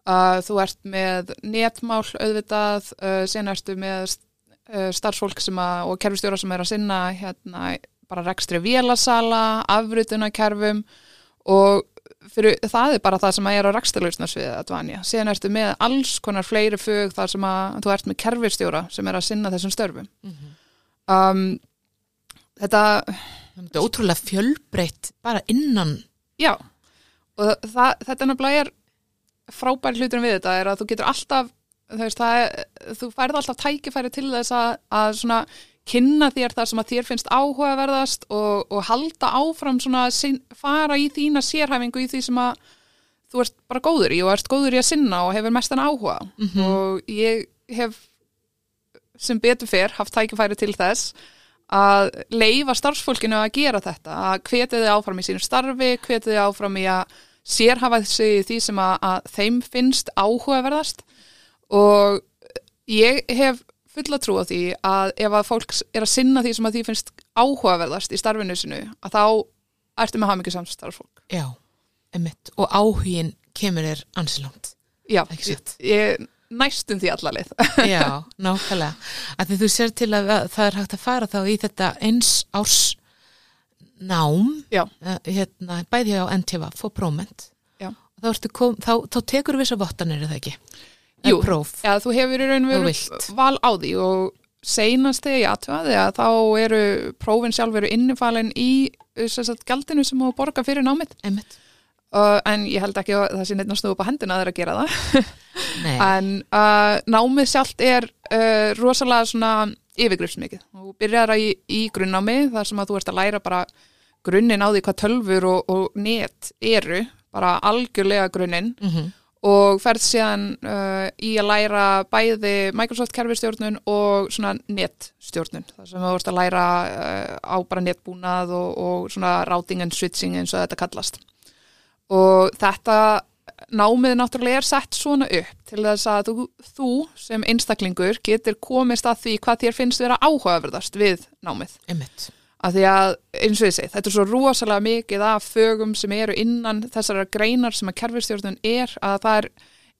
Uh, þú ert með netmál auðvitað, uh, sen ertu með uh, starfsfólk að, og kerfistjóra sem er að sinna hérna, bara rekstri vélasala, afritunar kerfum og fyrir, það er bara það sem að er á rækstalauðsnarsviðið að dvanja. Síðan ertu með alls konar fleiri fög þar sem að þú ert með kerfistjóra sem er að sinna þessum störfum. um, þetta, Þetta er ótrúlega fjölbreytt bara innan já, og það, þetta nefnilega er frábær hluturinn við þetta er að þú getur alltaf, þú veist, það þú færð alltaf tækifæri til þess að, að svona kynna þér það sem að þér finnst áhugaverðast og, og halda áfram svona sin, fara í þína sérhæfingu í því sem að þú ert bara góður í og ert góður í að sinna og hefur mestan áhuga. Og ég hef sem betur fyrr haft tækifæri til þess að leifa starfsfólkinu að gera þetta, að hvetja þið áfram í sínu starfi, hvetja þið áfram í að sérhafa í því sem að, að þeim finnst áhugaverðast. Og ég hef fulla trú á því að ef að fólk er að sinna því sem að því finnst áhugaverðast í starfinu sinu, að þá ertu með hafmyggi samstarfsfólk. Já, emitt og áhugin kemur er ansilangt Já, satt. ég, næstum því allalið. Já, nákvæmlega. Að því þú sér til að það er hægt að fara þá í þetta eins árs nám, Já. eh, hérna, bæði á NTV, fór próment. Já. Þá, kom, þá, þá tekur við þess að vottanir, er það ekki? Jú. Já, þú hefur í raun og vilt. val á því og seinast þegar ég atvaði að þá eru prófin sjálf eru innifalin í þess að gjaldinu sem þú borga fyrir námið. Uh, en ég held ekki að það sé neitt snúða upp á hendina að þeirra að gera það. En uh, námið sjálft er uh, rosalega svona yfirgrifsmikið. Þú byrjar í, í grunnnámi þar sem að þú ert að læra bara grunninn á því hvað tölfur og, og net eru, bara algjörlega grunninn Mm og ferð síðan uh, í að læra bæði Microsoft kerfistjórnun og svona netstjórnun þar sem þú ert að læra uh, á bara netbúnað og, og svona routing and switching eins og þetta kallast og þetta námið náttúrulega er sett svona upp til þess að þú, þú sem einstaklingur getur komist að því hvað þér finnst vera áhugaverðast við námið Einmitt. Af því að eins og ég segi, þetta er svo rosalega mikið af fögum sem eru innan þessara greinar sem að kerfistjórnun er að það er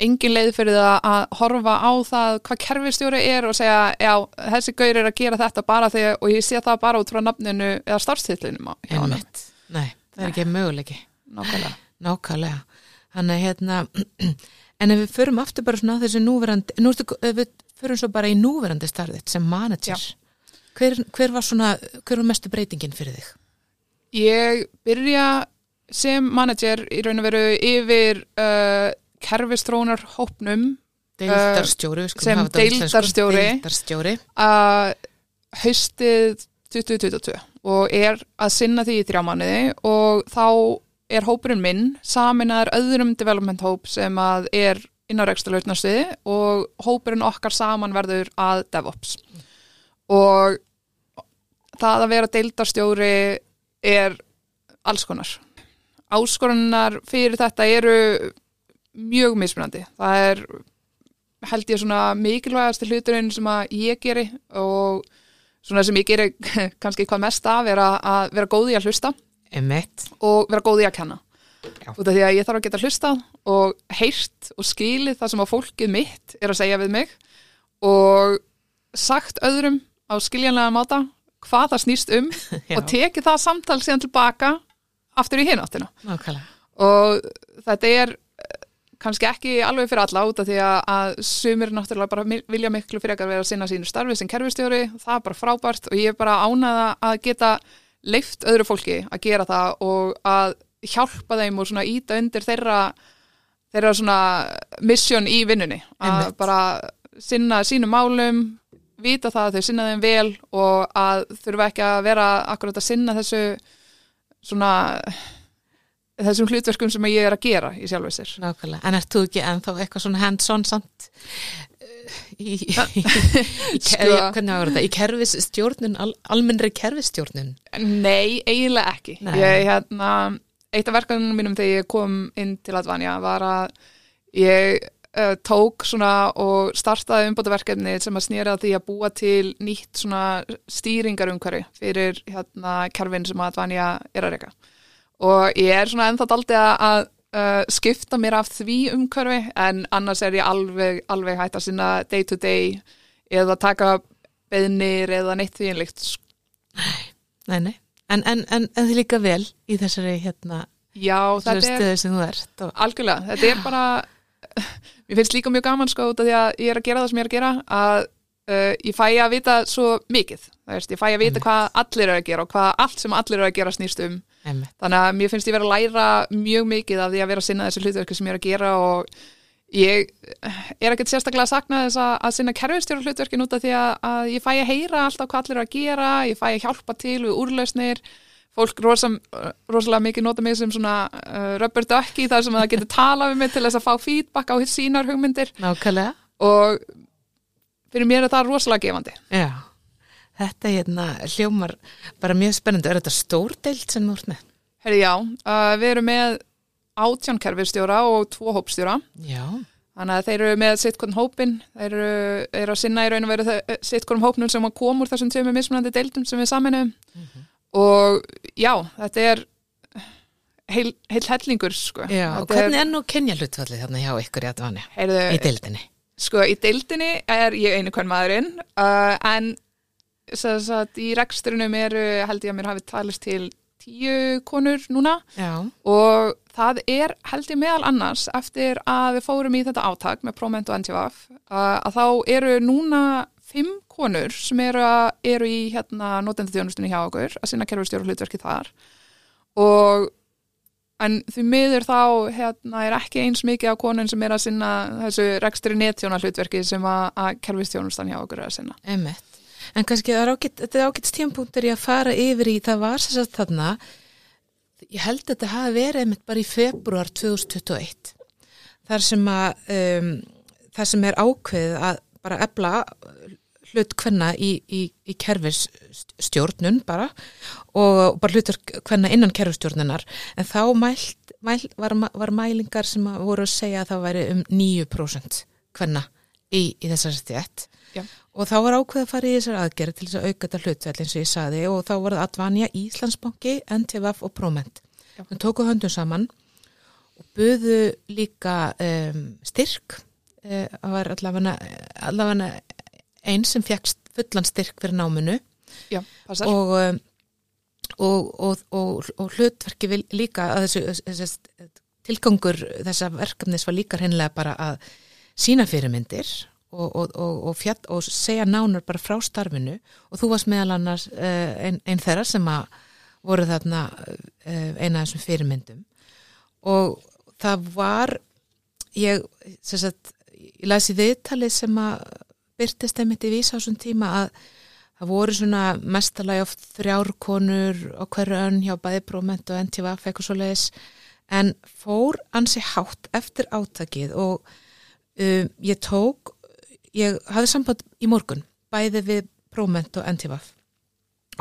engin leið fyrir það að horfa á það hvað kerfistjóri er og segja já, þessi gaur er að gera þetta bara þegar og ég sé það bara út frá nafninu eða. Einmitt. Nei, það er ekki möguleiki. Nákvæmlega. Nákvæmlega. Þannig hérna, en ef við förum aftur bara svona þessu núverandi, nú við förum svo bara í núverandi starðið sem manager, hver, hver var svona, hver var mestu breytingin fyrir þig? Ég byrja sem manager í raun og veru yfir uh, kerfistrónar hópnum Deildarstjóri, skulum sem deildarstjóri. Deildarstjóri. að haustið 2022 og er að sinna því í þrjá mánuði og þá er hópurinn minn saminaður öðrum development hóp sem að er inn á reksturlautnarsviði og hópurinn okkar saman verður að DevOps og það að vera deildarstjóri er alls konar áskorunar fyrir þetta eru mjög mismunandi það er held ég svona mikilvægasti hluturinn sem að ég geri og svona sem ég geri kannski hvað mest af er að, að vera góð í að hlusta Emmett. og vera góð í að kenna Já. út af því að ég þarf að geta hlusta og heyrt og skilið það sem að fólkið mitt er að segja við mig og sagt öðrum á skiljanlega máta hvað það snýst um og tekið það samtal síðan tilbaka aftur í hináttina og þetta er eh, kannski ekki alveg fyrir alla út af því að, að sumir náttúrulega bara vilja miklu fyrir að vera að sinna sínu starfi sem kerfistjóri, það er bara frábært og ég er bara ánaða að geta leift öðru fólki að gera það og að hjálpa þeim og svona íta undir þeirra þeirra svona mission í vinnunni. Að bara sinna sínum málum vita það að þau sinna þeim vel og að þurfa ekki að vera akkurat að sinna þessu svona þessum hlutverkum sem ég er að gera í sjálfur sér. Nákvæmlega. En ert þú ekki ennþá eitthvað svona hands-on samt eh, í, í, í, Sko- hvernig var þetta, í kerfisstjórnun, al, almennri kerfisstjórnun? Nei, eiginlega ekki. Nei. Ég, hérna, eitt af verkanum mínum þegar ég kom inn til Advanja var að ég uh, tók svona og startaði umbótaverkefni sem að snýra því að búa til nýtt svona stýringarumhverfi fyrir hérna kerfin sem að Advanja er að reyka. Og ég er svona ennþá daldi að, uh, skipta mér af því umhverfi en annars er ég alveg, alveg hægt að sinna day to day eða taka beðnir eða neitt því einlíkt Nei, nei. En, en, en, en þið líka vel í þessari hérna, Já, þetta er stöðu sem þú ert. Og, algjörlega, þetta er bara mér finnst líka mjög gaman sko út af því að ég er að gera það sem ég er að gera að uh, ég fæ að vita svo mikið. Það veist, ég fæ að vita hvað allir eru að gera og hvað allt sem allir eru að gera snýst um. Einmitt. þannig að mér finnst ég vera að læra mjög mikið af því að vera að sinna þessu hlutverki sem ég er að gera og ég er ekkert sérstaklega að sakna þess að, að sinna kerfistjóra hlutverkin út af því að, að ég fæ að heyra alltaf hvað allir eru að gera, ég fæ að hjálpa til við úrlausnir, fólk rosam, rosalega mikið nota mig sem svona uh, rubber ducky þar sem það getur talað við mig til þess að fá feedback á sínar hugmyndir Nákvæmlega. og fyrir mér er það rosalega gefandi. Já. Þetta hérna hljómar bara mjög spennandi. Er þetta stór deild sem þú ert með? Herri já, uh, við erum með átján kerfistjóra og tvo hópstjóra Já. Þannig að þeir eru með sitt hvern hópin, þeir eru, eru að sinna í raun og veru þe- sitt hvern hópnum sem að koma úr þessum tveimur mismunandi deildum sem við saminum og já, þetta er heil, heil hellingur sko. Já, og hvernig er nú kynja hlutfallið þarna hjá ykkur í heyrðu, Í deildinni? Sko, í deildinni er ég einu hvern maðurinn, uh, en sagt, í reksturinnum eru, held ég að mér hafi talist til tíu konur núna Já. og það er held ég meðal annars eftir að við fórum í þetta áttak með Proment og NTVF uh, að þá eru núna fimm konur sem eru, að, eru í hérna notendþjónustunni hjá okkur að sinna kerfustjóru hlutverki þar. Og en því miður þá hérna, er ekki eins mikið á konun sem er að sinna þessu rekstri netjóna hlutverki sem að, kerfustjónustan hjá okkur er að sinna. Emmett en kannski ágætt, þetta er ágætt stjórnpunktur í að fara yfir í, það var sér satt þarna, ég held að þetta hafi verið einmitt bara í februar 2021, þar sem að um, það sem er ákveð að bara ebla hlut hvenna í, í, í kerfisstjórnun bara og bara hlutur hvenna innan kerfisstjórnunar. En þá mælt, mælt, var, var mælingar sem að voru að segja að það væri um 9% hvenna í, í þessari stjætt og þá var ákveð að fara í þessar aðgerð til þess að auka þetta hlutveld eins og ég saði og þá var það Advanja, Íslandsbanki, NTVF og Proment. Við tókuð höndum saman og buðu líka um, styrk, það uh, var allavega einn sem fekk fullan styrk fyrir náminu. Já, og, um, og, og, og hlutverki líka að þessu, þessu tilgangur þessa verkefnis var líka hreinlega bara að sína fyrirmyndir og, og, og, fjall, og segja nánar bara frá starfinu. Og þú varst meðal annars uh, einn ein þeirra sem að voru þarna uh, eina af þessum fyrirmyndum. Og það var ég, sagt, ég lasi viðtalið sem að byrtist einmitt í vísásum tíma að það voru svona mestalagi oft þrjárkonur og hverju önn hjá bæði próment og NTVF eitthvað svo leiðis en fór ansi hátt eftir átakið og um, ég tók ég hafði samband í morgun bæði við Próment og NTVF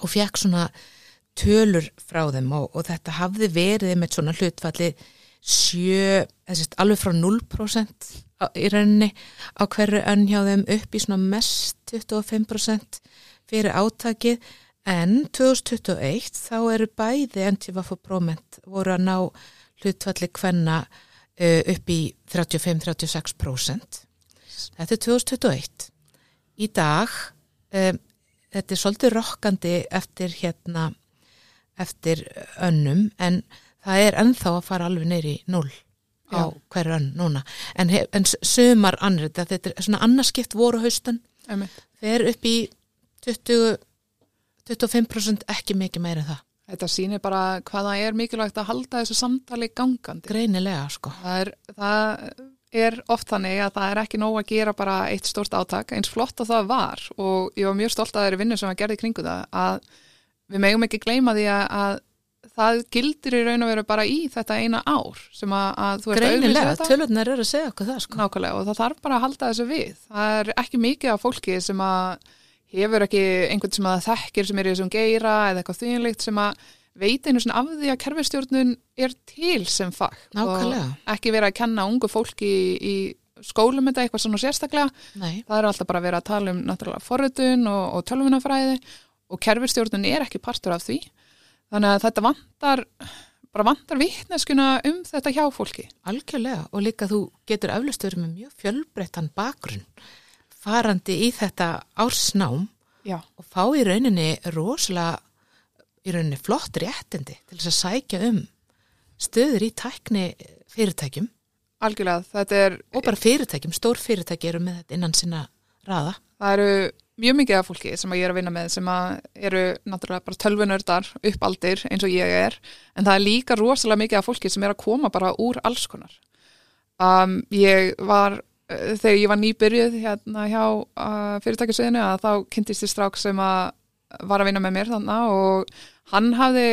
og fekk svona tölur frá þeim og, og þetta hafði verið með svona hlutfalli sjö, alveg frá 0% í rauninni á hverju önn hjá þeim upp í svona mest 25% fyrir átakið. En 2021 þá eru bæði NTVF og Próment voru að ná hlutfalli hvenna uh, upp í 35-36% Þetta er 2021. Í dag, um, þetta er svolítið rokkandi eftir hérna, eftir önnum en það er ennþá að fara alveg neyri null á önn núna. En, en sömar annir, þetta er svona annarskipt voru haustan, þeir upp í 20, 25% ekki mikið meira en það. Þetta sýnir bara hvaða er mikilvægt að halda þessu samtali gangandi. Greinilega, sko. Það er, það er oft þannig að það er ekki nóg að gera bara eitt stórst áttak eins flott að það var og ég var mjög stolt að það eru vinnu sem að gerði kringu það að við megum ekki gleyma því að það gildir í raun og veru bara í þetta eina ár sem að, að þú ert auðvitað Greinilega, tölurnar eru að segja okkur það sko. Nákvæmlega og það þarf bara að halda þessu við það er ekki mikið af fólki sem að hefur ekki einhvern sem að þekkir sem er í þessum geira eða eitthvað þýnlíkt sem að veit einu svona af því að kerfistjórnun er til sem fag Nákvæmlega. og ekki vera að kenna ungu fólki í, í skólum þetta eitthvað svona sérstaklega Nei. það er alltaf bara að vera að tala um náttúrulega forröðun og, og tölvunafræði og kerfistjórnun er ekki partur af því þannig að þetta vantar bara vantar vittneskuna um þetta hjá fólki. Algjörlega og líka þú getur aflustur með mjög fjölbreyttan bakgrunn farandi í þetta ársnám Já. og fá í rauninni rosalega í rauninni flott réttindi til þess að sækja um stöður í tækni fyrirtækjum Algjörlega, þetta er og bara fyrirtækjum, stór fyrirtæki eru með þetta innan sinna raða Það eru mjög mikið af fólki sem ég er að vinna með sem eru náttúrulega bara tölvunördar uppaldir eins og ég er en það er líka rosalega mikið af fólki sem er að koma bara úr alls konar um, Ég var þegar ég var nýbyrjuð hérna hjá uh, fyrirtækjusveðinu að þá kynntist ég strauk sem að var að vinna með mér þannig og hann hafði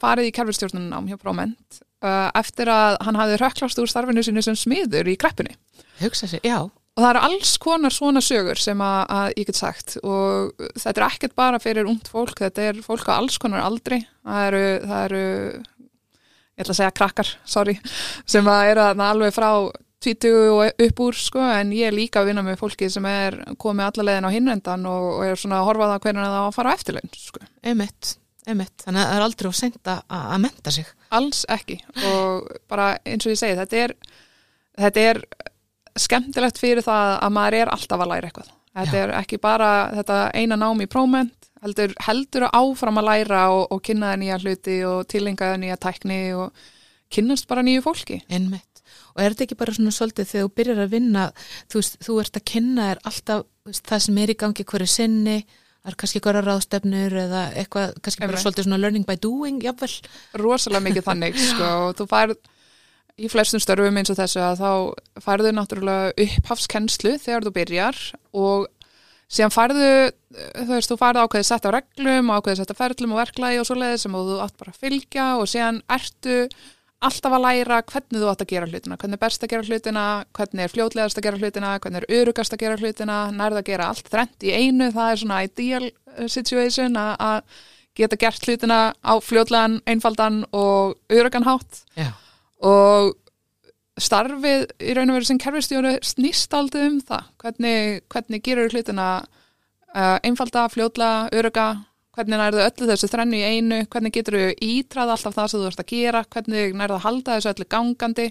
farið í kerfistjórnunum ám hjá Próment uh, eftir að hann hafði rökklast úr starfinu sinu sem smiður í kreppunni. Hugsa sér, já. Og það eru alls konar svona sögur sem að, að ég get sagt og þetta er ekkert bara fyrir ungt fólk, þetta er fólk á alls konar aldri. Það eru, það eru ég ætla að segja krakkar, sorry, sem að eru alveg frá 20 og upp úr sko en ég er líka að vinna með fólki sem er komið allalegin á hinvendan og, og er svona að horfa það hvernig það á að fara á eftirlegin sko. Emitt, emitt, þannig að það er aldrei á senda að menta sig. Alls ekki og bara eins og ég segi þetta er, þetta er skemmtilegt fyrir það að maður er alltaf að læra eitthvað. Þetta Já. er ekki bara þetta eina nám í próment, heldur, heldur áfram að læra og, og kynna það nýja hluti og tilenga það nýja tækni og kynnast bara nýju fólki. Einmitt. Og er þetta ekki bara svona svolítið þegar þú byrjar að vinna, þú þú ert að kynna þér alltaf veist, það sem er í gangi hverju sinni, það er kannski hverja ráðstefnur eða eitthvað, kannski bara svolítið svona learning by doing, jafnvel. rosalega mikið þannig sko, þú færð í flestum störfum eins og þessu að þá færðu náttúrulega upphafskennslu þegar þú byrjar og síðan færðu þú veist, þú færðu ákveðið sett á reglum ákveðið sett á ferlum og verklagi og svoleiði sem þú átt bara að fylgja og síðan ertu alltaf að læra hvernig þú átt að gera hlutina, hvernig er best að gera hlutina hvernig er fljótlegast að gera hlutina hvernig er örugast að gera hlutina, nærða að gera allt þrennt í einu, það er svona ideal uh, situation að- geta gert hlutina á fljótlegan, einfaldan og örugan hátt. Já. Og starfið í raun og veru sem kerfistjóri snýst aldrei um það. Hvernig, hvernig gerur hlutina uh, einfalda, fljótlega, öruga hvernig nærðu öllu þessu þrennu í einu? Hvernig getur þú ítrað alltaf það sem þú ert að gera? Hvernig nærðu að halda þessu öllu gangandi?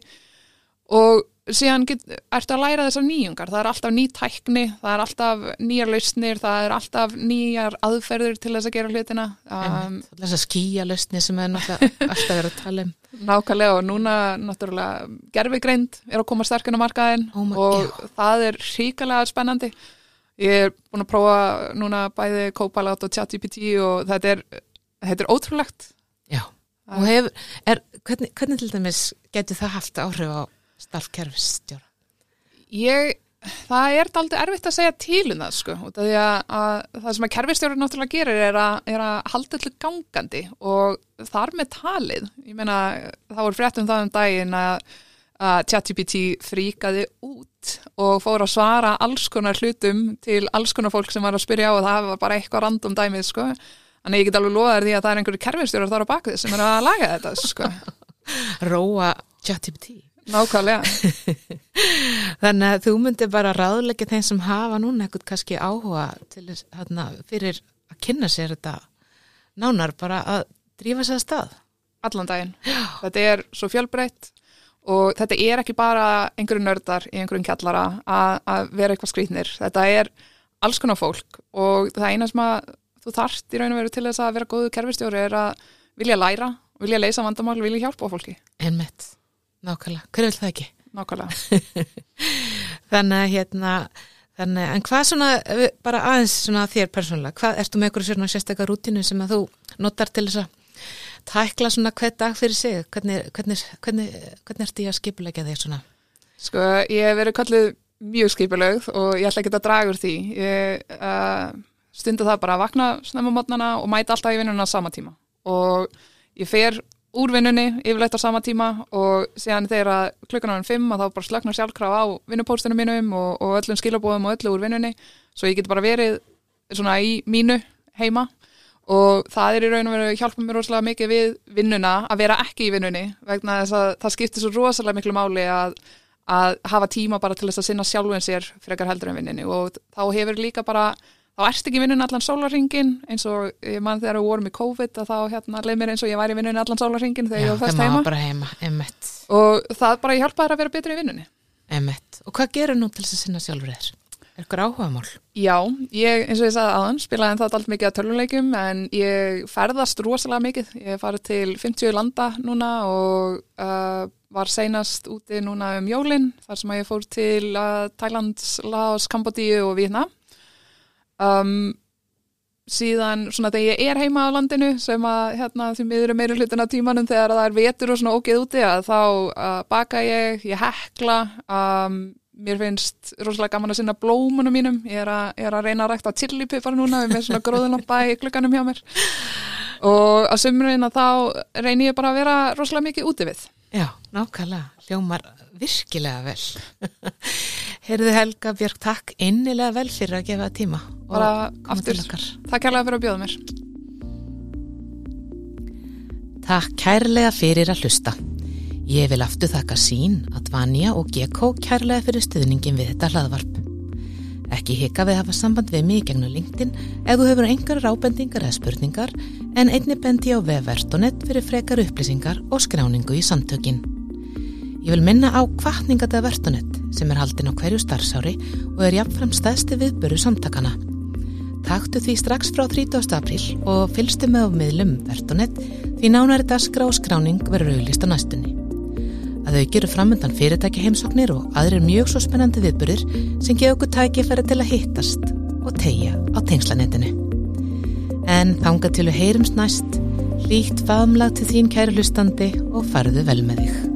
Og síðan get, ertu að læra þessar nýjungar það er alltaf ný tækni, það er alltaf nýjar lausnir, það er alltaf nýjar aðferðir til þess að gera hlutina um, Einmitt. Þess að skýja lausni sem er alltaf verið að tala um. Nákvæmlega og núna náttúrulega gerfigreind er að koma sterkinn á markaðin Oh og það er ríkalega spennandi. Ég er búin að prófa núna bæði Copilot og ChatGPT og þetta er, þetta er ótrúlegt. Já. Og hefur, er, hvernig, hvernig til dæmis getur það haft áhrif á starfkerfistjóra? Ég, það er aldrei erfitt að segja til um það sko, út af því að, að það sem að kerfistjórið náttúrulega gerir er að, er að halda allir gangandi og þar með talið, ég meina það voru frétt um það um daginn að að ChatGPT fríkaði út og fór að svara alls konar hlutum til alls konar fólk sem var að spyrja á og það var bara eitthvað random dæmið sko. Þannig ég get alveg loðað því að það er einhverju kerfistjórar þar á bakvið sem er að laga þetta sko. Róa ChatGPT. Nákvæmlega. Þannig að þú myndir bara ráðleggja þeim sem hafa núna eitthvað kannski áhuga til hérna, fyrir að kynna sér þetta nánar bara að drífa sér að stað. allan daginn. Þetta er svo fjölbreytt og þetta er ekki bara einhverju nördar í einhverjum kjallara að, að vera eitthvað skrýtnir. Þetta er alls konar fólk og það eina sem að þú þarft í raun og veru til þess að vera góðu kerfistjóri er að vilja læra, vilja leysa vandamál, vilja hjálpa fólki. Einmitt, nákvæmlega. Hver vil það ekki? Nákvæmlega. Þannig að hérna, þannig, en hvað svona, eh, bara aðeins svona þér persónulega, hvað, ertu með ykkur svona sérstakar rútinu sem að þú notar til þess að tækla svona hvern dag fyrir sig? Hvernig, hvernig, hvernig, hvernig ertu ég að skipulegja þig svona? Sko, ég hef verið kallið mjög skipulögð og ég ætla ekki að draga úr því. Ég uh, stundu það bara að vakna snemma mótnana og mæta alltaf í vinnuna á sama tíma. Og ég fer úr vinnunni yfirleitt á sama tíma og síðan þegar klukkan á hann fimm að þá bara slöknar sjálfkraf á vinnupóstinu mínum og, og öllum skilabóðum og öllu úr vinnunni. Svo ég get bara verið svona í mínu heima og það er í raun og veru hjálpa mér rosalega mikið við vinnuna að vera ekki í vinnunni vegna þess að það skiptir svo rosalega miklu máli að, að hafa tíma bara til þess að sinna sjálfum sér frekar heldur en vinninni og þá hefur líka bara þá erst ekki í vinnunni allan sólarringin eins og ég mann þegar við vorum í COVID að þá hérna leið mér eins og ég væri í vinnunni allan sólarringin þegar ég var þegar heima bara heima, og það bara hjálpa þær að vera betri í vinnunni emmett. Og hvað gerur nú til þess að sinna sjálfur þér? Er ykkur áhuga mál? Já, ég, eins og ég sagði aðan, spilaði en það allt mikið að töluleikum en ég ferðast rosalega mikið. Ég farið til 50 landa núna og uh, var seinast úti núna um jólin þar sem að ég fór til uh, Thailands, Laos, Kambodíu og Vietnam. Um, síðan svona þegar ég er heima á landinu sem að hérna því miður er meira hlutin á tímanum þegar það er vetur og svona ógeð úti að þá uh, baka ég, ég hekla um, mér finnst rosalega gaman að sinna blómunum mínum. Ég er að, ég er að reyna að rækta chilipipar núna við með svona gróðunoppa í klukkanum hjá mér. Og á sömurinn að þá reyni ég bara að vera rosalega mikið úti við. Já, nákvæmlega, hljómar virkilega vel. Heyrðu Helga Björk, takk innilega vel fyrir að gefa tíma og Bara koma aftur. til okkar. Takk kærlega fyrir að bjóða mér Takk kærlega fyrir að hlusta. Ég vil aftur þakka sín, Advanja og GK kærlega fyrir stuðningin við þetta hlaðvarp. Ekki hika við að hafa samband við mig í gegnum LinkedIn ef þú hefur einhverjar ábendingar eða spurningar en einni bendi á vefvertonet fyrir frekar upplýsingar og skráningu í samtökin. Ég vil minna á kvartningatað vertonet sem er haldin á hverju starfsári og er jafnfram stæðsti viðböru samtakana. Taktu því strax frá 30. apríl og fylgstu með á miðlum Vertonet því nánari daskra og skráning verður auðlist á næstunni. Að þau gerur framöndan fyrirtæki heimsóknir og aðrir mjög svo spennandi viðbörir sem geða okkur tækifæri til að hittast og tegja á tengslanetinu. En þanga til að heyrums næst, hlýtt faðumlag til þín kæru hlustandi og farðu vel með þig.